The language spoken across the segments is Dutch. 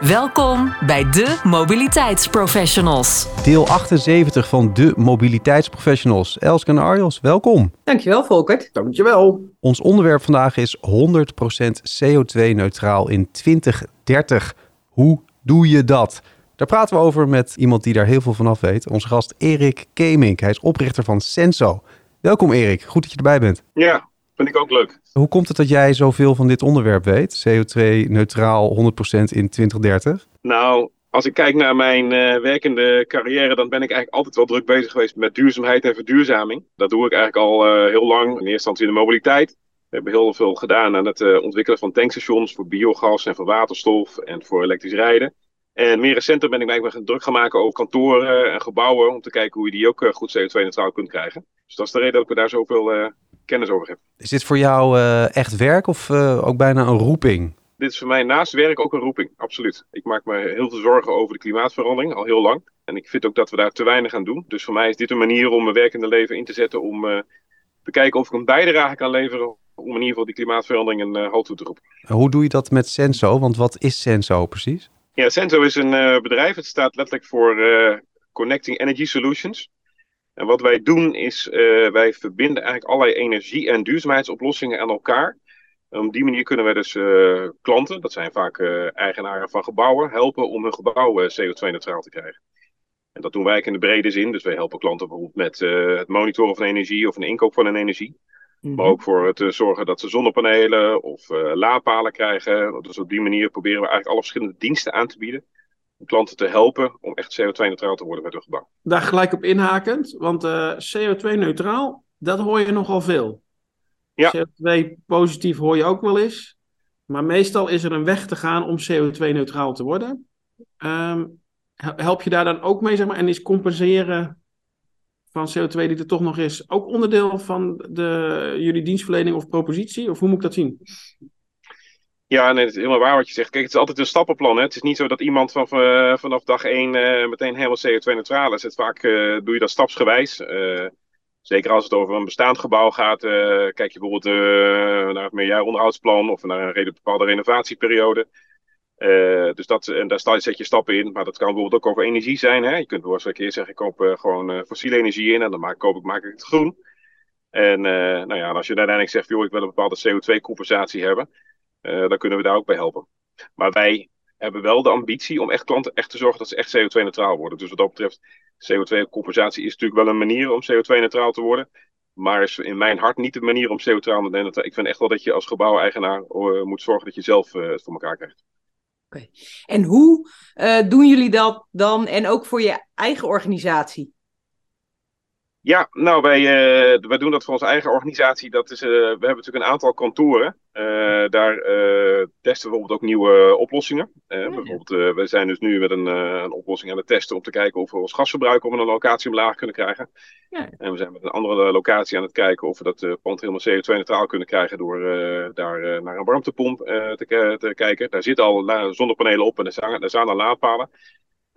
Welkom bij de Mobiliteitsprofessionals. Deel 78 van de Mobiliteitsprofessionals. Elske en Arjos, welkom. Dankjewel, Volkert. Dankjewel. Ons onderwerp vandaag is 100% CO2-neutraal in 2030. Hoe doe je dat? Daar praten we over met iemand die daar heel veel van af weet. Onze gast Erik Kemink. Hij is oprichter van Senso. Welkom Erik, goed dat je erbij bent. Ja, vind ik ook leuk. Hoe komt het dat jij zoveel van dit onderwerp weet? CO2-neutraal 100% in 2030? Nou, als ik kijk naar mijn uh, werkende carrière, dan ben ik eigenlijk altijd wel druk bezig geweest met duurzaamheid en verduurzaming. Dat doe ik eigenlijk al uh, heel lang. In eerste instantie in de mobiliteit. We hebben heel veel gedaan aan het uh, ontwikkelen van tankstations voor biogas en voor waterstof en voor elektrisch rijden. En meer recenter ben ik mij druk gaan maken over kantoren en gebouwen. Om te kijken hoe je die ook goed CO2-neutraal kunt krijgen. Dus dat is de reden dat ik daar zoveel kennis over heb. Is dit voor jou uh, echt werk of uh, ook bijna een roeping? Dit is voor mij naast werk ook een roeping, absoluut. Ik maak me heel veel zorgen over de klimaatverandering, al heel lang. En ik vind ook dat we daar te weinig aan doen. Dus voor mij is dit een manier om mijn werkende leven in te zetten om uh, te kijken of ik een bijdrage kan leveren om in ieder geval die klimaatverandering een uh, halt toe te roepen. Hoe doe je dat met Senso? Want wat is Senso precies? Ja, Senso is een uh, bedrijf. Het staat letterlijk voor Connecting Energy Solutions. En wat wij doen is, uh, wij verbinden eigenlijk allerlei energie- en duurzaamheidsoplossingen aan elkaar. En op die manier kunnen wij dus uh, klanten, dat zijn vaak uh, eigenaren van gebouwen, helpen om hun gebouw CO2-neutraal te krijgen. En dat doen wij in de brede zin. Dus wij helpen klanten bijvoorbeeld met het monitoren van energie of een inkoop van een energie. Mm -hmm. Maar ook voor het zorgen dat ze zonnepanelen of laadpalen krijgen. Dus op die manier proberen we eigenlijk alle verschillende diensten aan te bieden klanten te helpen om echt CO2-neutraal te worden met hun gebouw. Daar gelijk op inhakend, want uh, CO2-neutraal, dat hoor je nogal veel. Ja. CO2-positief hoor je ook wel eens. Maar meestal is er een weg te gaan om CO2-neutraal te worden. Um, help je daar dan ook mee, zeg maar, en is compenseren van CO2 die er toch nog is ook onderdeel van de, jullie dienstverlening of propositie? Of hoe moet ik dat zien? Ja, nee, het is helemaal waar wat je zegt. Kijk, het is altijd een stappenplan. Hè? Het is niet zo dat iemand van, uh, vanaf dag één uh, meteen helemaal CO2-neutraal is. Het vaak uh, doe je dat stapsgewijs. zeker als het over een bestaand gebouw gaat. kijk je bijvoorbeeld naar het meerjaaronderhoudsplan of naar een bepaalde renovatieperiode. dus dat, en daar zet je stappen in. Maar dat kan bijvoorbeeld ook over energie zijn. Hè? Je kunt bijvoorbeeld een keer zeggen, ik koop gewoon fossiele energie in en dan maak, koop ik, maak ik het groen. En nou ja, als je uiteindelijk zegt, joh, ik wil een bepaalde CO2-compensatie hebben. Uh, dan kunnen we daar ook bij helpen. Maar wij hebben wel de ambitie om echt klanten echt te zorgen dat ze echt CO2-neutraal worden. Dus wat dat betreft, CO2-compensatie is natuurlijk wel een manier om CO2-neutraal te worden. Maar is in mijn hart niet de manier om CO2-neutraal te worden. Ik vind echt wel dat je als gebouweigenaar uh, moet zorgen dat je zelf uh, het voor elkaar krijgt. Oké. En hoe doen jullie dat dan en ook voor je eigen organisatie? Ja, nou, wij, uh, wij doen dat voor onze eigen organisatie. Dat is, uh, we hebben natuurlijk een aantal kantoren. Uh, daar testen we bijvoorbeeld ook nieuwe oplossingen. Ja. Bijvoorbeeld, we zijn dus nu met een, een, oplossing aan het testen om te kijken of we ons gasverbruik op een locatie omlaag kunnen krijgen. Ja. En we zijn met een andere locatie aan het kijken of we dat pand helemaal CO2-neutraal kunnen krijgen door daar naar een warmtepomp te, te, kijken. Daar zitten al zonnepanelen op en er staan, er staan al laadpalen.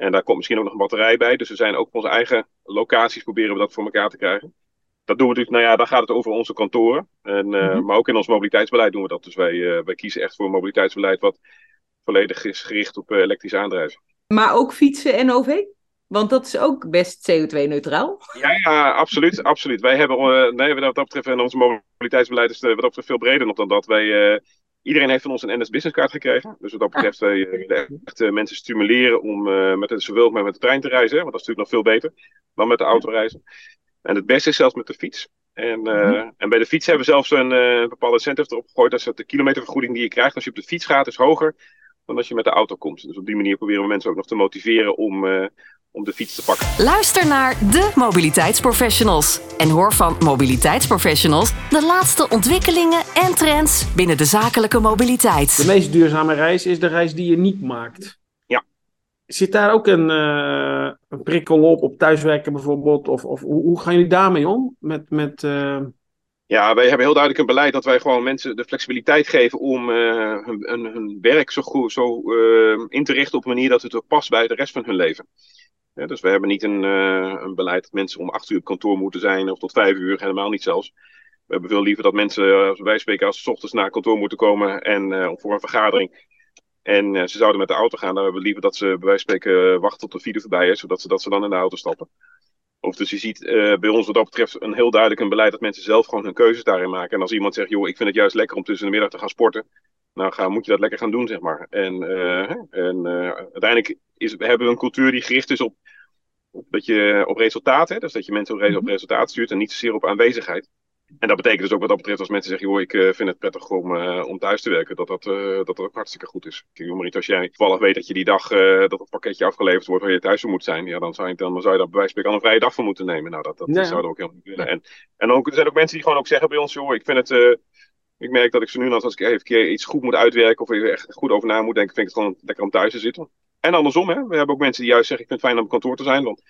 En daar komt misschien ook nog een batterij bij. Dus we zijn ook op onze eigen locaties proberen we dat voor elkaar te krijgen. Dat doen we natuurlijk, nou ja, dan gaat het over onze kantoren. En, uh, mm-hmm. Maar ook in ons mobiliteitsbeleid doen we dat. Dus wij, uh, wij kiezen echt voor een mobiliteitsbeleid wat volledig is gericht op uh, elektrisch aandrijven. Maar ook fietsen en OV? Want dat is ook best CO2-neutraal. Ja, ja, absoluut, absoluut. Wij hebben, nee, wat dat betreft, en ons mobiliteitsbeleid is wat dat betreft veel breder nog dan dat. Wij, Iedereen heeft van ons een NS Business Card gekregen. Dus wat dat betreft wij uh, echt uh, mensen stimuleren om uh, met het, zowel maar met de trein te reizen. Want dat is natuurlijk nog veel beter dan met de auto reizen. En het beste is zelfs met de fiets. En, mm-hmm. en bij de fiets hebben we zelfs een bepaalde incentive erop gegooid. Dat is de kilometervergoeding die je krijgt als je op de fiets gaat is hoger dan als je met de auto komt. Dus op die manier proberen we mensen ook nog te motiveren om, om de fiets te pakken. Luister naar de mobiliteitsprofessionals en hoor van mobiliteitsprofessionals de laatste ontwikkelingen en trends binnen de zakelijke mobiliteit. De meest duurzame reis is de reis die je niet maakt. Ja. Zit daar ook een, uh, een prikkel op, op thuiswerken bijvoorbeeld? Of, of hoe, hoe gaan jullie daarmee om? Met, met, uh... Ja, wij hebben heel duidelijk een beleid dat wij gewoon mensen de flexibiliteit geven om uh, hun, hun, hun, werk zo, goed, zo uh, in te richten op een manier dat het ook past bij de rest van hun leven. Dus we hebben niet een, een beleid dat mensen om acht uur op kantoor moeten zijn of tot vijf uur, helemaal niet zelfs. We hebben veel liever dat mensen, als wij spreken, als ze ochtends naar kantoor moeten komen en voor een vergadering en ze zouden met de auto gaan, dan hebben we liever dat ze bij wijze spreken wachten tot de file voorbij is, zodat ze, dat ze dan in de auto stappen. Of dus je ziet bij ons wat dat betreft een heel duidelijk een beleid dat mensen zelf gewoon hun keuzes daarin maken. En als iemand zegt, joh, ik vind het juist lekker om tussen de middag te gaan sporten, nou ga, moet je dat lekker gaan doen, zeg maar. En, en uiteindelijk is, hebben we een cultuur die gericht is op, op, dat je, op resultaten, dus dat je mensen op, op resultaat stuurt en niet zozeer op aanwezigheid. En dat betekent dus ook wat dat betreft als mensen zeggen, joh, ik uh, vind het prettig om, uh, om thuis te werken, dat dat, uh, dat dat ook hartstikke goed is. Kijk, maar als jij toevallig weet dat je die dag dat het pakketje afgeleverd wordt waar je thuis voor moet zijn, ja, dan zou je, dan, zou je daar bij wijze van een vrije dag voor moeten nemen. Nou, dat, dat nee. zouden we ook helemaal niet willen. En, en ook, er zijn ook mensen die gewoon ook zeggen bij ons, joh, ik vind het... ik merk dat ik zo nu als ik even iets goed moet uitwerken of even echt goed over na moet denken, vind ik het gewoon lekker om thuis te zitten. En andersom, hè. We hebben ook mensen die juist zeggen, ik vind het fijn om op kantoor te zijn, want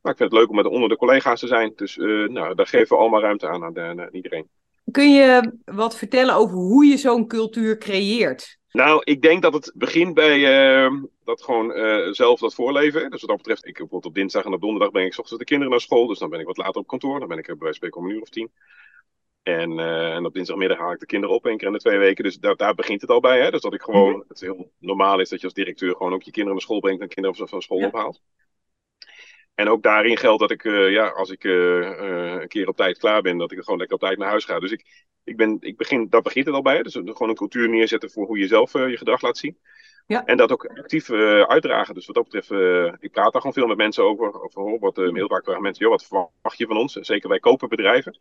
maar ik vind het leuk om met onder de collega's te zijn. Dus uh, nou, daar geven we allemaal ruimte aan aan, de, aan iedereen. Kun je wat vertellen over hoe je zo'n cultuur creëert? Nou, ik denk dat het begint bij uh, dat gewoon uh, zelf dat voorleven. Dus wat dat betreft, ik bijvoorbeeld op dinsdag en op donderdag breng ik ochtends de kinderen naar school. Dus dan ben ik wat later op kantoor. Dan ben ik bij spreken om een uur of tien. En, uh, en op dinsdagmiddag haal ik de kinderen op één keer in de twee weken. Dus daar, daar begint het al bij. Hè? Dus dat ik gewoon, mm. het heel normaal is dat je als directeur gewoon ook je kinderen naar school brengt en kinderen van school ja. ophaalt. En ook daarin geldt dat ik, uh, ja, als ik uh, uh, een keer op tijd klaar ben, dat ik gewoon lekker op tijd naar huis ga. Dus ik, ik ben, ik begin, dat begint het al bij. Dus gewoon een cultuur neerzetten voor hoe je zelf je gedrag laat zien. Ja. En dat ook actief uitdragen. Dus wat dat betreft, ik praat daar gewoon veel met mensen over. over wat, heel vaak vragen mensen, joh, wat verwacht je van ons? Zeker wij kopen bedrijven.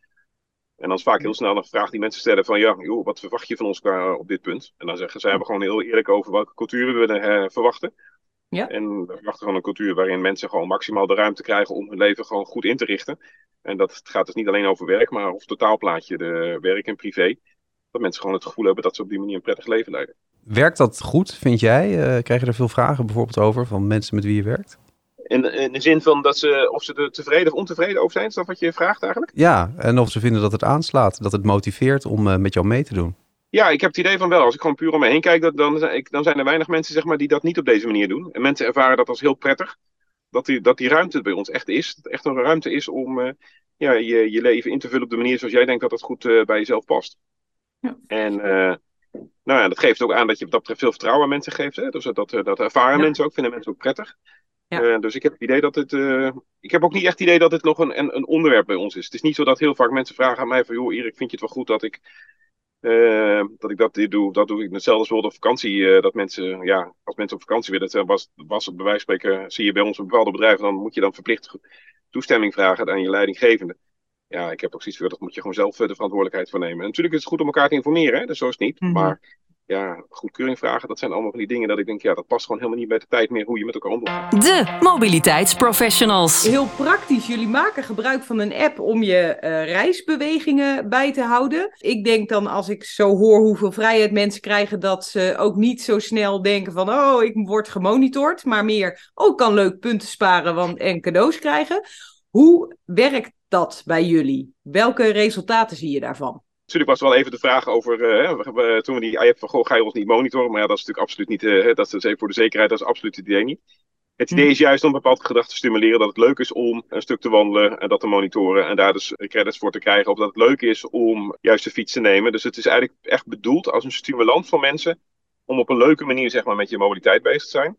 En dan is vaak heel snel een vraag die mensen stellen van, ja, joh, wat verwacht je van ons qua, op dit punt? En dan zeggen ze, hebben gewoon heel eerlijk over welke cultuur we willen verwachten. Ja. En we verwachten gewoon een cultuur waarin mensen gewoon maximaal de ruimte krijgen om hun leven gewoon goed in te richten. En dat gaat dus niet alleen over werk, maar over totaalplaatje, de werk en privé. Dat mensen gewoon het gevoel hebben dat ze op die manier een prettig leven leiden. Werkt dat goed, vind jij? Uh, krijg je er veel vragen bijvoorbeeld over van mensen met wie je werkt? In, in de zin van dat ze, of ze er tevreden of ontevreden over zijn, is dat wat je vraagt eigenlijk? Ja, en of ze vinden dat het aanslaat, dat het motiveert om uh, met jou mee te doen. Ja, ik heb het idee van wel. Als ik gewoon puur om me heen kijk, dat, dan, dan zijn er weinig mensen zeg maar, die dat niet op deze manier doen. En mensen ervaren dat als heel prettig. Dat die, dat die ruimte bij ons echt is. Dat echt een ruimte is om uh, ja, je, je leven in te vullen op de manier zoals jij denkt dat het goed uh, bij jezelf past. Ja. En uh, nou ja, dat geeft ook aan dat je dat betreft veel vertrouwen aan mensen geeft. Hè? Dus dat, dat ervaren ja. mensen ook, vinden mensen ook prettig. Ja. dus ik heb het idee dat het. ik heb ook niet echt het idee dat het nog een, een, een onderwerp bij ons is. Het is niet zo dat heel vaak mensen vragen aan mij van joh, Erik, vind je het wel goed dat ik uh, dat ik dat dit doe, dat doe ik hetzelfde als op vakantie. Dat mensen, ja, als mensen op vakantie willen, dat was, was bij wijze van spreken, zie je bij ons een bepaalde bedrijf, dan moet je dan verplicht toestemming vragen aan je leidinggevende. Ja, ik heb ook zoiets voor, dat moet je gewoon zelf eh, de verantwoordelijkheid voor nemen. En natuurlijk is het goed om elkaar te informeren, hè? dus zo is het niet. Mm -hmm. Maar ja, goedkeuring vragen, dat zijn allemaal van die dingen dat ik denk, ja, dat past gewoon helemaal niet bij de tijd meer hoe je met elkaar omgaat. De mobiliteitsprofessionals. Heel praktisch, jullie maken gebruik van een app om je uh, reisbewegingen bij te houden. Ik denk dan, als ik zo hoor hoeveel vrijheid mensen krijgen, dat ze ook niet zo snel denken van, oh, ik word gemonitord, maar meer, oh, ik kan leuk punten sparen want, en cadeaus krijgen. Hoe werkt dat bij jullie? Welke resultaten zie je daarvan? Natuurlijk was er wel even de vraag over, uh, toen we die IAP van, goh, ga je ons niet monitoren? Maar ja, dat is natuurlijk absoluut niet, uh, dat is voor de zekerheid, dat is absoluut het idee niet. Het idee is juist om bepaald gedrag te stimuleren dat het leuk is om een stuk te wandelen en dat te monitoren en daar dus credits voor te krijgen. Of dat het leuk is om juist de fiets te nemen. Dus het is eigenlijk echt bedoeld als een stimulans voor mensen om op een leuke manier zeg maar, met je mobiliteit bezig te zijn.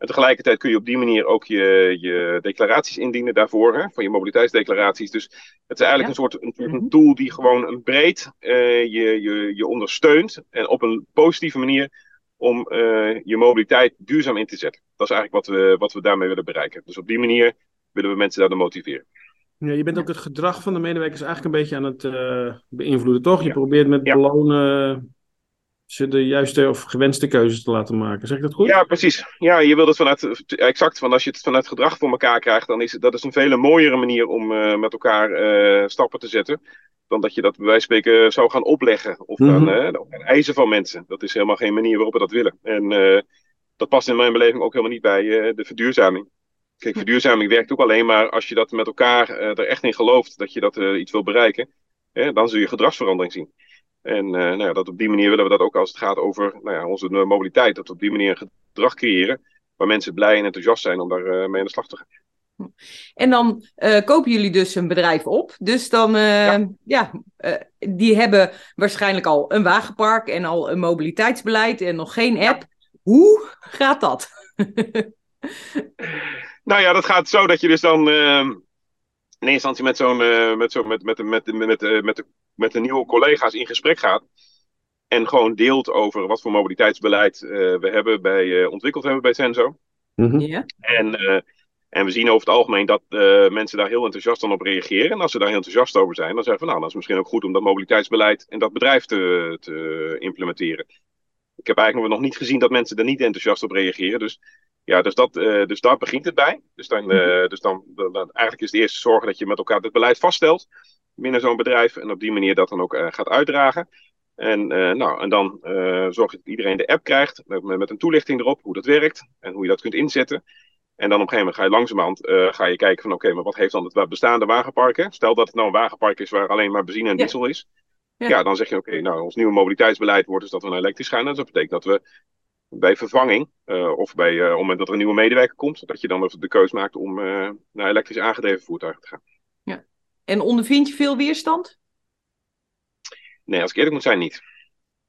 En tegelijkertijd kun je op die manier ook je, je declaraties indienen daarvoor, hè, van je mobiliteitsdeclaraties. Dus het is eigenlijk een, soort, een, soort een tool die gewoon een breed uh, je, je, je ondersteunt en op een positieve manier om uh, je mobiliteit duurzaam in te zetten. Dat is eigenlijk wat we, wat we daarmee willen bereiken. Dus op die manier willen we mensen daardoor motiveren. Ja, je bent ook het gedrag van de medewerkers eigenlijk een beetje aan het uh, beïnvloeden, toch? Je ja. probeert met ja. belonen ze de juiste of gewenste keuzes te laten maken. Zeg ik dat goed? Ja, precies. Ja, je wilt het vanuit, exact, van als je het vanuit gedrag voor elkaar krijgt, dan is het, dat is een veel mooiere manier om uh, met elkaar uh, stappen te zetten. Dan dat je dat bij wijze van spreken zou gaan opleggen of dan, uh, eisen van mensen. Dat is helemaal geen manier waarop we dat willen. En dat past in mijn beleving ook helemaal niet bij de verduurzaming. Kijk, verduurzaming werkt ook alleen maar als je dat met elkaar er echt in gelooft dat je dat iets wil bereiken. dan zul je gedragsverandering zien. En nou ja, dat op die manier willen we dat ook als het gaat over nou ja, onze mobiliteit. Dat we op die manier een gedrag creëren waar mensen blij en enthousiast zijn om daar mee aan de slag te gaan. En dan uh, kopen jullie dus een bedrijf op. Dus dan, uh, ja, ja uh, die hebben waarschijnlijk al een wagenpark en al een mobiliteitsbeleid en nog geen app. Hoe gaat dat? nou ja, dat gaat zo dat je dus dan ehm, in eerste instantie met zo'n met, zo, met, met, met, met, met, met, de, met de nieuwe collega's in gesprek gaat. En gewoon deelt over wat voor mobiliteitsbeleid we hebben bij, ontwikkeld hebben bij Senso. Mm -hmm. ja. En en we zien over het algemeen dat uh, mensen daar heel enthousiast dan op reageren. En als ze daar heel enthousiast over zijn, dan zeggen we nou, dat is misschien ook goed om dat mobiliteitsbeleid in dat bedrijf te, te implementeren. Ik heb eigenlijk nog niet gezien dat mensen er niet enthousiast op reageren. Dus ja, dus, dat, uh, dus daar begint het bij. Dus, dan, uh, dus dan, dan, eigenlijk is het eerste zorgen dat je met elkaar het beleid vaststelt binnen zo'n bedrijf. En op die manier dat dan ook gaat uitdragen. En, nou, en dan zorg je dat iedereen de app krijgt met, met een toelichting erop hoe dat werkt en hoe je dat kunt inzetten. En dan op een gegeven moment ga je langzamerhand uh, ga je kijken van oké, maar wat heeft dan het bestaande wagenpark? Stel dat het nou een wagenpark is waar alleen maar benzine en diesel is. Ja. ja. dan zeg je oké, nou ons nieuwe mobiliteitsbeleid wordt dus dat we naar elektrisch gaan. En dat betekent dat we bij vervanging uh, of bij, uh, op het moment dat er een nieuwe medewerker komt, dat je dan de keuze maakt om naar elektrisch aangedreven voertuigen te gaan. En ondervind je veel weerstand? Nee, als ik eerlijk moet zijn, niet.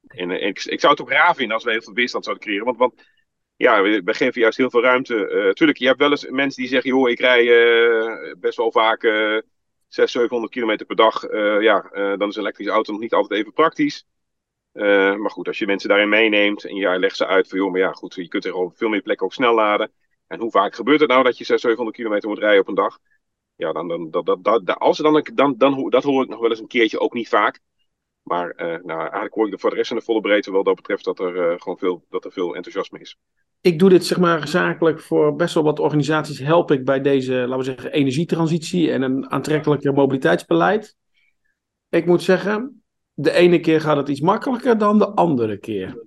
En, ik, ik zou het ook raar vinden als we heel veel weerstand zouden creëren. Want, want ja, we, geven juist heel veel ruimte. Uh, tuurlijk, je hebt wel eens mensen die zeggen, joh, ik rij uh, best wel vaak uh, 600, 700 kilometer per dag. ja, dan is een elektrische auto nog niet altijd even praktisch. maar goed, als je mensen daarin meeneemt en je legt ze uit van, joh, maar ja, goed, je kunt er op veel meer plekken ook snel laden. En hoe vaak gebeurt het nou dat je 600, 700 kilometer moet rijden op een dag? Ja, dan, dan, dat, dat, als dan, dan, dan, dat hoor ik nog wel eens een keertje, ook niet vaak. Maar nou, eigenlijk hoor ik voor de rest in de volle breedte wel dat betreft dat er gewoon veel, dat er veel enthousiasme is ik doe dit zeg maar zakelijk voor best wel wat organisaties. Help ik bij deze, laten we zeggen, energietransitie en een aantrekkelijker mobiliteitsbeleid. Ik moet zeggen, de ene keer gaat het iets makkelijker dan de andere keer.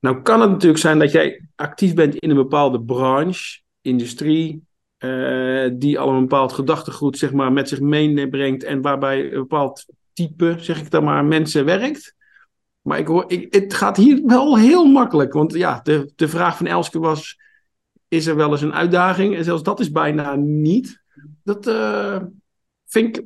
Nou kan het natuurlijk zijn dat jij actief bent in een bepaalde branche, industrie, uh, die al een bepaald gedachtegoed zeg maar, met zich meebrengt en waarbij een bepaald type, zeg ik dan maar, mensen werkt. Maar ik hoor, ik, het gaat hier wel heel makkelijk. Want ja, de, de vraag van Elske was: is er wel eens een uitdaging? En zelfs dat is bijna niet. Dat uh, vind ik.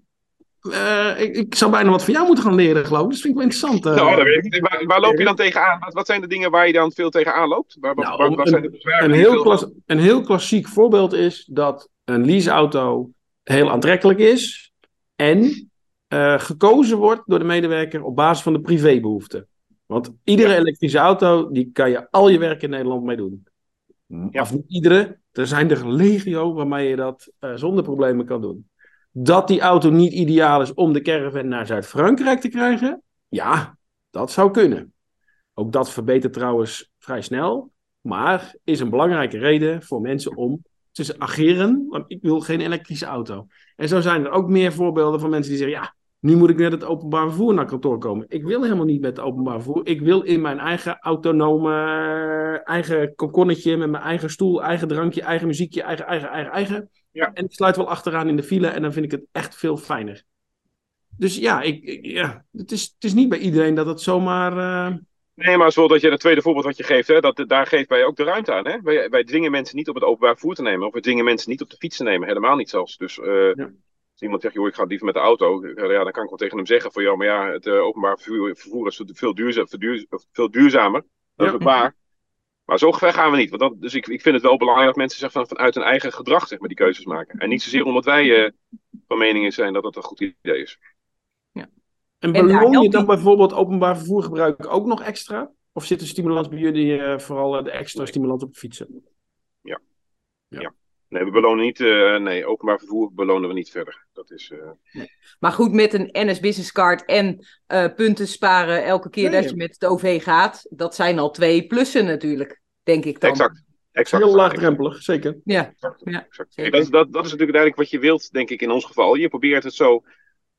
Uh, ik, ik zou bijna wat van jou moeten gaan leren, geloof ik. Dat vind ik wel interessant. Uh, nou, dat weet ik. Waar, waar, loop je dan tegenaan? Wat, wat zijn de dingen waar je dan veel tegenaan loopt? Waar, nou, waar, waar zijn de een, heel klas, een heel klassiek voorbeeld is dat een leaseauto heel aantrekkelijk is. En uh, gekozen wordt door de medewerker op basis van de privébehoeften. Want iedere elektrische auto, die kan je al je werk in Nederland mee doen. Ja. Of niet iedere, er zijn er legio waarmee je dat zonder problemen kan doen. Dat die auto niet ideaal is om de caravan naar Zuid-Frankrijk te krijgen, ja, dat zou kunnen. Ook dat verbetert trouwens vrij snel, maar is een belangrijke reden voor mensen om te ageren, want ik wil geen elektrische auto. En zo zijn er ook meer voorbeelden van mensen die zeggen, ja, nu moet ik met het openbaar vervoer naar kantoor komen. Ik wil helemaal niet met het openbaar vervoer. Ik wil in mijn eigen autonome, eigen kokonnetje met mijn eigen stoel, eigen drankje, eigen muziekje, eigen, eigen, eigen, eigen. Ja. En ik sluit wel achteraan in de file en dan vind ik het echt veel fijner. Dus ja, ik, ja het, is, het is niet bij iedereen dat het zomaar... Uh... Nee, maar zoals dat je het tweede voorbeeld wat je geeft, hè, dat, daar geeft wij ook de ruimte aan. Hè? Wij, wij dwingen mensen niet op het openbaar vervoer te nemen. Of wij dwingen mensen niet op de fiets te nemen. Helemaal niet zelfs. Dus uh, ja. Als iemand zegt, joh, ik ga liever met de auto, ja, dan kan ik wel tegen hem zeggen van, ja, maar ja, het uh, openbaar vervoer, is veel, veel duurzamer. Dat is ook waar. Maar zo ver gaan we niet. Want dat, dus ik, ik vind het wel belangrijk dat mensen zeg, van, vanuit hun eigen gedrag zeg maar, die keuzes maken. En niet zozeer omdat wij uh, van mening zijn dat het een goed idee is. Ja. En beloon je dan bijvoorbeeld openbaar vervoergebruik ook nog extra? Of zit de stimulans bij jullie uh, vooral de extra stimulans op fietsen? Ja. ja. ja. Nee, we belonen niet. Uh, nee, openbaar vervoer belonen we niet verder. Dat is. Uh... Nee. Maar goed, met een NS Business Card en uh, punten sparen elke keer nee, dat je met het OV gaat, dat zijn al twee plussen natuurlijk, denk ik dan. Exact. exact Heel laagdrempelig, zeker. Ja. Exact, ja. Exact. dat, dat, dat is natuurlijk uiteindelijk wat je wilt, denk ik, in ons geval. Je probeert het zo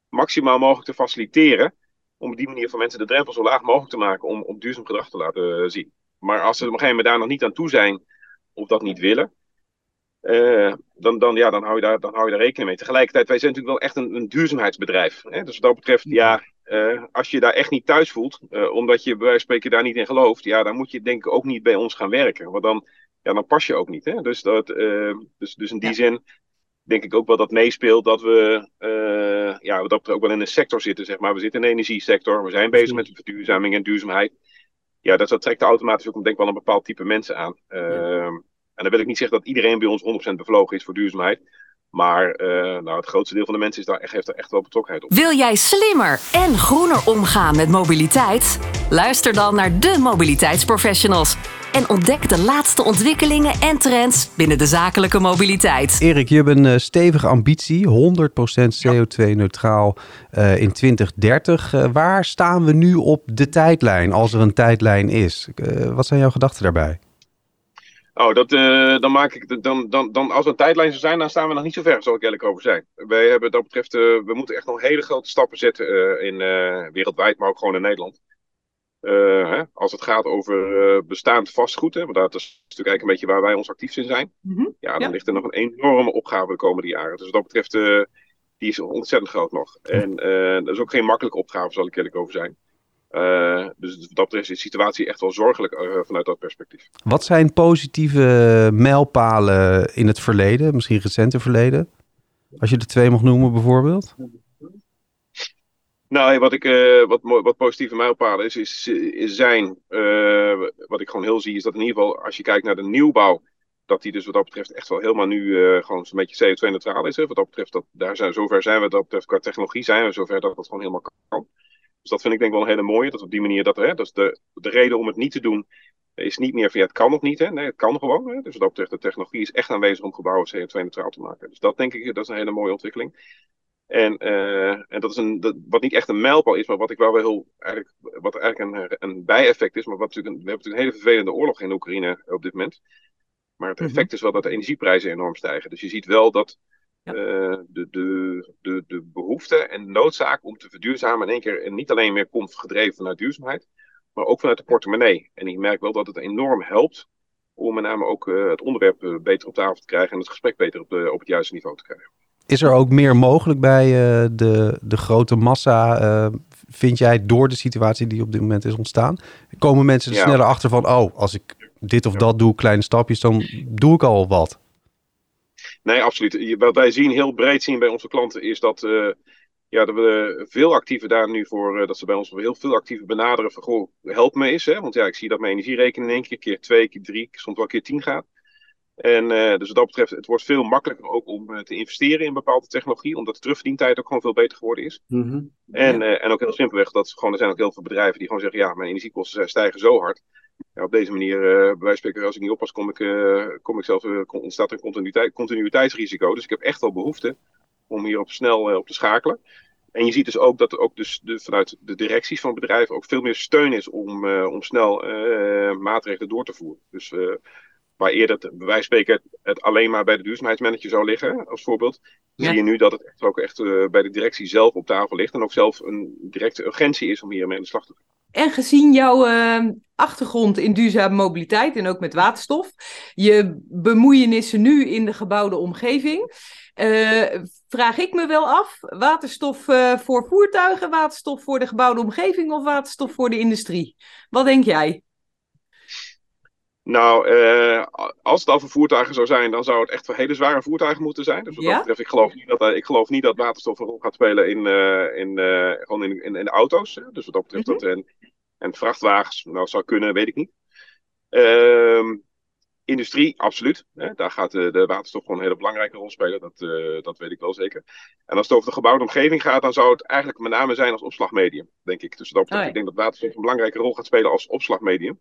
maximaal mogelijk te faciliteren. Om op die manier voor mensen de drempel zo laag mogelijk te maken om, om duurzaam gedrag te laten zien. Maar als ze op een gegeven moment daar nog niet aan toe zijn, of dat niet willen, eh, dan, dan, ja, dan, hou je daar, dan hou je daar rekening mee. Tegelijkertijd, wij zijn natuurlijk wel echt een, een duurzaamheidsbedrijf. Hè? Dus wat dat betreft, ja, uh, als je daar echt niet thuis voelt, uh, omdat je bij wijze van spreken daar niet in gelooft, ja, dan moet je denk ik ook niet bij ons gaan werken. Want dan, ja, dan pas je ook niet. Hè? Dus, dat, dus, dus in die ja. zin denk ik ook wel dat meespeelt dat we, ja, dat we ook wel in een sector zitten, zeg maar. We zitten in de energiesector, we zijn bezig met de verduurzaming en duurzaamheid. Ja, dat, dat trekt automatisch ook denk ik wel een bepaald type mensen aan. Ja. En dan wil ik niet zeggen dat iedereen bij ons 100% bevlogen is voor duurzaamheid. Maar uh, nou, het grootste deel van de mensen is daar echt, heeft er echt wel betrokkenheid op. Wil jij slimmer en groener omgaan met mobiliteit? Luister dan naar de mobiliteitsprofessionals. En ontdek de laatste ontwikkelingen en trends binnen de zakelijke mobiliteit. Erik, je hebt een uh, stevige ambitie, 100% CO2-neutraal uh, in 2030. Uh, waar staan we nu op de tijdlijn, als er een tijdlijn is? wat zijn jouw gedachten daarbij? Oh, dat, uh, dan maak ik. Dan, dan, dan, als er een tijdlijn zou zijn, dan staan we nog niet zo ver, zal ik eerlijk over zijn. Wij hebben dat betreft. Uh, we moeten echt nog hele grote stappen zetten uh, in wereldwijd, maar ook gewoon in Nederland. Hè, als het gaat over bestaand vastgoed, hè, want dat is natuurlijk eigenlijk een beetje waar wij ons actief in zijn. Mm -hmm. Ja, dan ja. ligt er nog een enorme opgave de komende jaren. Dus wat dat betreft, die is ontzettend groot nog. En dat is ook geen makkelijke opgave, zal ik eerlijk over zijn. Uh, dus wat dat betreft is de situatie echt wel zorgelijk uh, vanuit dat perspectief. Wat zijn positieve mijlpalen in het verleden, misschien recente verleden? Als je er twee mag noemen bijvoorbeeld? Nou, wat, ik, uh, wat, wat positieve mijlpalen is, is, is zijn, wat ik gewoon heel zie, is dat in ieder geval als je kijkt naar de nieuwbouw, dat die dus wat dat betreft echt wel helemaal nu gewoon een beetje CO2-neutraal is. Hè? Wat dat betreft, dat, daar zijn, zover zijn we, dat betreft qua technologie zijn we zover dat dat gewoon helemaal kan. Dus dat vind ik denk ik wel een hele mooie. Dat op die manier, dat, hè, dat is de, de reden om het niet te doen, is niet meer van ja, het kan nog niet. Hè? Nee, het kan gewoon. Hè? Dus wat dat betreft, de technologie is echt aanwezig om gebouwen CO2-neutraal te maken. Dus dat denk ik, dat is een hele mooie ontwikkeling. En, uh, en dat is een, dat, wat niet echt een mijlpaal is, maar wat ik wel wel heel, eigenlijk, wat eigenlijk een, een bijeffect is. Maar wat natuurlijk een, we hebben natuurlijk een hele vervelende oorlog in Oekraïne op dit moment. Maar het effect is wel dat de energieprijzen enorm stijgen. Dus je ziet wel dat ja. uh, de, de, de, de behoefte en de noodzaak om te verduurzamen in één keer niet alleen meer komt gedreven vanuit duurzaamheid, maar ook vanuit de portemonnee. En ik merk wel dat het enorm helpt om met name ook uh, het onderwerp uh, beter op tafel te krijgen en het gesprek beter op, op het juiste niveau te krijgen. Is er ook meer mogelijk bij de, de grote massa, vind jij, door de situatie die op dit moment is ontstaan? Komen mensen er ja. sneller achter van, oh, als ik dit of dat doe, kleine stapjes, dan doe ik al wat? Nee, absoluut. Wat wij zien, heel breed zien bij onze klanten, is dat, uh, ja, dat we veel actiever daar nu voor, uh, dat ze bij ons heel veel actiever benaderen van, goh, help me eens. Hè? Want ja, ik zie dat mijn energierekening in één keer, keer twee, keer drie, soms wel keer tien gaat. En uh, dus wat dat betreft, het wordt veel makkelijker ook om te investeren in bepaalde technologie, omdat de terugverdientijd ook gewoon veel beter geworden is. Mm -hmm. en, ja. en ook heel simpelweg, dat gewoon, er zijn ook heel veel bedrijven die gewoon zeggen, ja, mijn energiekosten stijgen zo hard ja, op deze manier, bij wijze van spreken, als ik niet oppas, kom ik, kom ik zelf, ontstaat er een continuïteit, continuïteitsrisico. Dus ik heb echt wel behoefte om hierop snel op te schakelen. En je ziet dus ook dat er ook dus de, vanuit de directies van bedrijven ook veel meer steun is om, om snel maatregelen door te voeren. Dus waar eerder, het, bij wijze van spreken, het alleen maar bij de duurzaamheidsmanager zou liggen, als voorbeeld, ja. zie je nu dat het echt ook echt bij de directie zelf op tafel ligt en ook zelf een directe urgentie is om hiermee aan de slag te gaan. En gezien jouw uh, achtergrond in duurzame mobiliteit en ook met waterstof, je bemoeienissen nu in de gebouwde omgeving, uh, vraag ik me wel af: waterstof uh, voor voertuigen, waterstof voor de gebouwde omgeving of waterstof voor de industrie? Wat denk jij? Nou, uh, als het over voertuigen zou zijn, dan zou het echt voor hele zware voertuigen moeten zijn. Dus wat ja? dat betreft, ik geloof niet dat, ik geloof niet dat waterstof een rol gaat spelen in, uh, in, gewoon in, in, in, auto's. Hè? Dus wat dat betreft, mm -hmm. dat, en, en vrachtwagens, nou, zou kunnen, weet ik niet. Ehm, industrie, absoluut. Hè? Daar gaat de, de, waterstof gewoon een hele belangrijke rol spelen. Dat, dat weet ik wel zeker. En als het over de gebouwde omgeving gaat, dan zou het eigenlijk met name zijn als opslagmedium, denk ik. Dus dat betreft, oh, ja. ik denk dat waterstof een belangrijke rol gaat spelen als opslagmedium.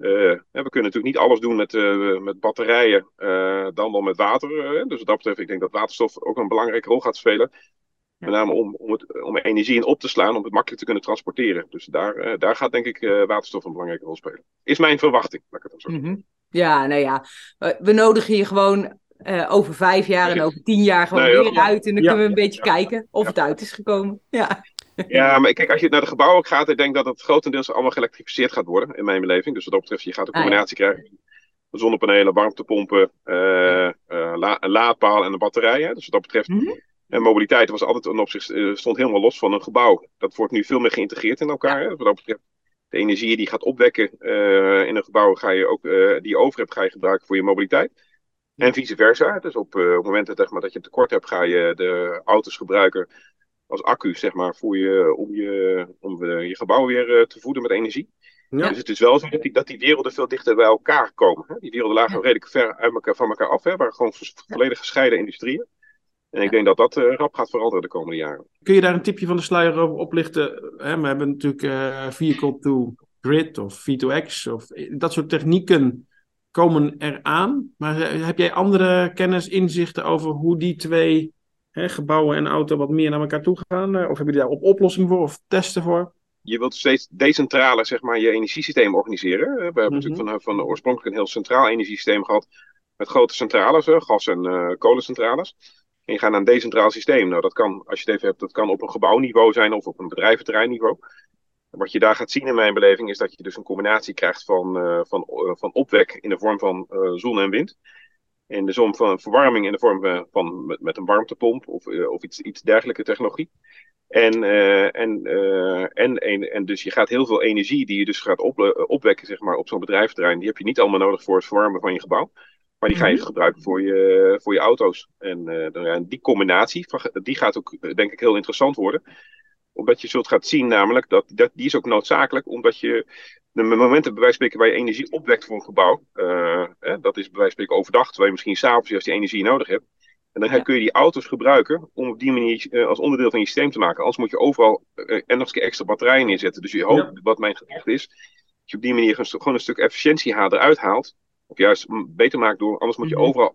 Uh, we kunnen natuurlijk niet alles doen met, uh, met batterijen, uh, dan wel met water. dus wat dat betreft, ik denk dat waterstof ook een belangrijke rol gaat spelen. Met name om, om, het, om energie in op te slaan, om het makkelijk te kunnen transporteren. Dus daar, daar gaat denk ik waterstof een belangrijke rol spelen. Is mijn verwachting, laat ik het dan zo mm -hmm. Ja, nou ja, we nodigen hier gewoon over vijf jaar en over tien jaar gewoon nee, weer uit. En dan ja, kunnen we een beetje ja, kijken of het uit is gekomen. Ja. Ja, maar kijk, als je naar de gebouwen gaat, ik denk dat het grotendeels allemaal geëlektrificeerd gaat worden, in mijn beleving. Dus wat dat betreft, je gaat een combinatie ah, ja. krijgen zonnepanelen, warmtepompen, la een laadpaal en een batterij. Hè. Dus wat dat betreft, Mhm. en mobiliteit was altijd een opzicht, eh, stond helemaal los van een gebouw. Dat wordt nu veel meer geïntegreerd in elkaar. Hè. Wat dat betreft, de energie die je gaat opwekken eh, in een gebouw, ga je ook, eh, die je over hebt, ga je gebruiken voor je mobiliteit. En vice versa. Dus op, eh, op het moment dat, zeg maar, dat je tekort hebt, ga je de auto's gebruiken als accu, zeg maar, voor je, om je, om eh, je gebouw weer eh, te voeden met energie. Ja. Dus het is wel zo dat die, dat die werelden veel dichter bij elkaar komen. Hè? Die werelden lagen Ja. redelijk ver uit elkaar, van elkaar af. Hè? Waren gewoon vo- volledig gescheiden industrieën. En ik denk dat dat eh, rap gaat veranderen de komende jaren. Kun je daar een tipje van de sluier over oplichten? Hè, we hebben natuurlijk eh, vehicle to grid of V2X of dat soort technieken komen eraan. Maar eh, heb jij andere kennis, inzichten over hoe die twee hè, gebouwen en auto wat meer naar elkaar toe gaan? Eh, Of hebben jullie daar op oplossing voor of testen voor? Je wilt steeds decentraler zeg maar, je energiesysteem organiseren. hè. We hebben Mhm. natuurlijk van, van oorspronkelijk een heel centraal energiesysteem gehad. Met grote centrales, hè, gas- en eh, kolencentrales. En je gaat naar een decentraal systeem. Nou, dat kan, als je het even hebt, dat kan op een gebouwniveau zijn of op een bedrijventerreinniveau. Wat je daar gaat zien in mijn beleving is dat je dus een combinatie krijgt van, eh, van, eh, van opwek in de vorm van eh, zon en wind. In de zon van verwarming in de vorm eh, van met, met een warmtepomp of, eh, of iets, iets dergelijke technologie. En, eh, en, eh, en, en, en dus je gaat heel veel energie die je dus gaat op, opwekken zeg maar, op zo'n bedrijventerrein, die heb je niet allemaal nodig voor het verwarmen van je gebouw. Maar die ga je gebruiken voor je, voor je auto's. En, die combinatie, die gaat ook denk ik heel interessant worden omdat je zult gaat zien namelijk, dat, dat die is ook noodzakelijk, omdat je de momenten bij wijze van spreken waar je energie opwekt voor een gebouw, eh, hè, dat is bij wijze van spreken overdag, terwijl je misschien s'avonds juist die energie nodig hebt. En dan Ja. kun je die auto's gebruiken om op die manier eh, als onderdeel van je systeem te maken. Anders moet je overal eh, en nog eens een extra batterijen neerzetten. Dus je hoopt, wat mijn gedachte is, dat je op die manier een gewoon een stuk efficiëntie eruit haalt. Of juist beter maakt door, anders moet je Mhm. overal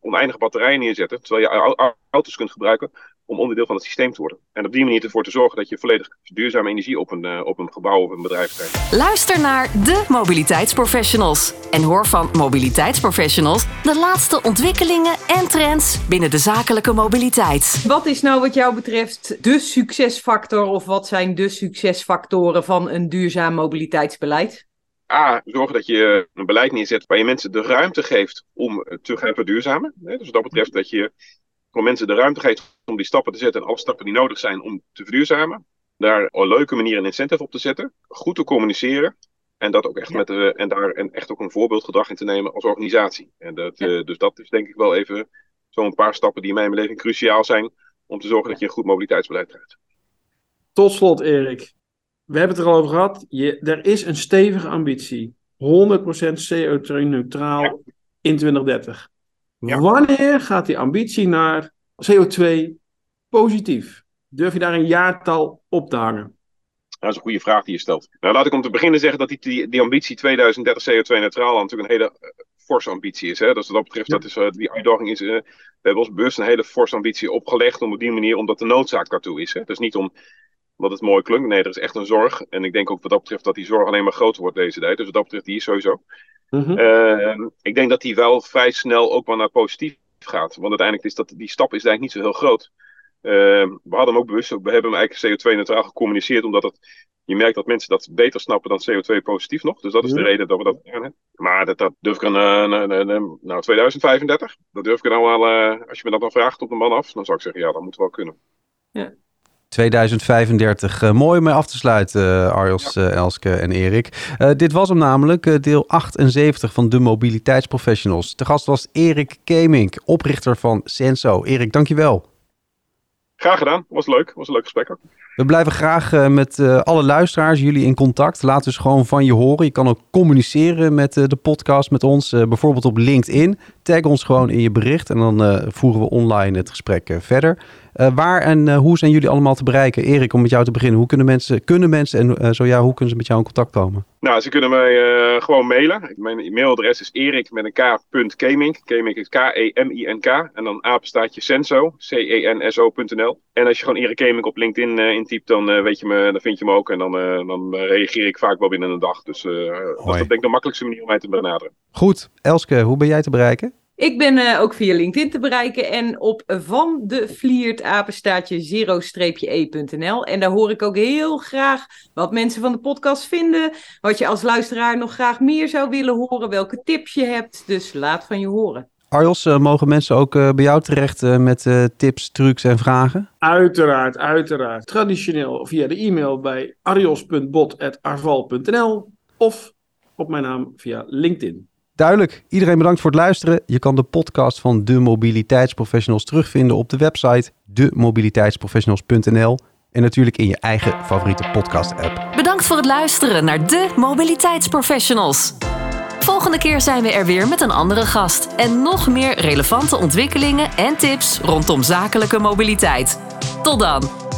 oneindige batterijen neerzetten. Terwijl je au- au- auto's kunt gebruiken om onderdeel van het systeem te worden. En op die manier ervoor te zorgen dat je volledig duurzame energie op een, eh, op een gebouw of een bedrijf krijgt. Luister naar de mobiliteitsprofessionals. En hoor van mobiliteitsprofessionals de laatste ontwikkelingen en trends binnen de zakelijke mobiliteit. Wat is nou wat jou betreft de succesfactor of wat zijn de succesfactoren van een duurzaam mobiliteitsbeleid? A, zorgen dat je een beleid neerzet waar je mensen de ruimte geeft om te gaan verduurzamen. Hè? Dus wat dat betreft dat je voor mensen de ruimte geeft om die stappen te zetten en alle stappen die nodig zijn om te verduurzamen. Daar op een leuke manier een incentive op te zetten, goed te communiceren en dat ook echt Ja. met de, en daar en echt ook een voorbeeldgedrag in te nemen als organisatie. En dat, eh, dus dat is denk ik wel even zo'n paar stappen die in mijn beleving cruciaal zijn om te zorgen dat je een goed mobiliteitsbeleid krijgt. Tot slot, Erik. We hebben het er al over gehad. Je, er is een stevige ambitie. 100% CO2-neutraal in 2030. Ja. Wanneer gaat die ambitie naar CO2 positief? Durf je daar een jaartal op te hangen? Dat is een goede vraag die je stelt. Nou, laat ik om te beginnen zeggen dat die, die, die ambitie 2030 CO2-neutraal natuurlijk een hele eh, forse ambitie is. Hè? Dus wat dat betreft, dat is, eh, die uitdaging is. eh, we hebben ons bewust een hele forse ambitie opgelegd om op die manier, omdat de noodzaak daartoe is. Hè? Dus niet om, omdat het mooi klinkt. Nee, er is echt een zorg. En ik denk ook wat dat betreft dat die zorg alleen maar groter wordt deze tijd. Dus wat dat betreft, die is sowieso. Mhm. Eh, ik denk dat die wel vrij snel ook wel naar positief gaat. Want uiteindelijk is dat, die stap is eigenlijk niet zo heel groot. Eh, we hadden hem ook bewust, we hebben hem eigenlijk CO2-neutraal gecommuniceerd, omdat het, je merkt dat mensen dat beter snappen dan CO2-positief nog. Dus dat is de Ja. reden dat we dat gedaan hebben. Maar dat, dat durf ik aan, eh, eh, nou 2035, dat durf ik er nou wel, eh, als je me dat dan vraagt op de man af, dan zou ik zeggen, ja, dat moet wel kunnen. 2035. Eh, mooi om mee af te sluiten, eh, Arjos, eh, Elske en Erik. Dit was hem namelijk, deel 78 van de Mobiliteitsprofessionals. De gast was Erik Kemink, oprichter van Senso. Erik, dankjewel. Graag gedaan, was leuk, was een leuk gesprek ook. We blijven graag met alle luisteraars, jullie in contact. Laat dus gewoon van je horen. Je kan ook communiceren met de podcast, met ons. bijvoorbeeld op LinkedIn. Tag ons gewoon in je bericht en dan eh, voeren we online het gesprek eh, verder. Eh, waar en hoe zijn jullie allemaal te bereiken? Erik, om met jou te beginnen. Hoe kunnen mensen, kunnen mensen en zo ja, hoe kunnen ze met jou in contact komen? Nou, ze kunnen mij gewoon mailen. Mijn e-mailadres is erik met een k.kemink. Kemink is K-E-M-I-N-K. En dan apenstaatje senso, C-E-N-S-O.nl. En als je gewoon Erik Kemink op LinkedIn intypt, dan, weet je me, dan vind je me ook. En dan, dan reageer ik vaak wel binnen een dag. Dus dat is denk ik de makkelijkste manier om mij te benaderen. Goed, Elske, hoe ben jij te bereiken? Ik ben uh, ook via LinkedIn te bereiken en op van de vliert apenstaatje zero-e.nl. En daar hoor ik ook heel graag wat mensen van de podcast vinden. Wat je als luisteraar nog graag meer zou willen horen. Welke tips je hebt. Dus laat van je horen. Arjos, uh, mogen mensen ook uh, bij jou terecht met tips, trucs en vragen? Uiteraard, uiteraard. Traditioneel via de e-mail bij arjos.bot.arval.nl of op mijn naam via LinkedIn. Duidelijk. Iedereen bedankt voor het luisteren. Je kan de podcast van De Mobiliteitsprofessionals terugvinden op de website demobiliteitsprofessionals.nl en natuurlijk in je eigen favoriete podcast-app. Bedankt voor het luisteren naar De Mobiliteitsprofessionals. Volgende keer zijn we er weer met een andere gast en nog meer relevante ontwikkelingen en tips rondom zakelijke mobiliteit. Tot dan!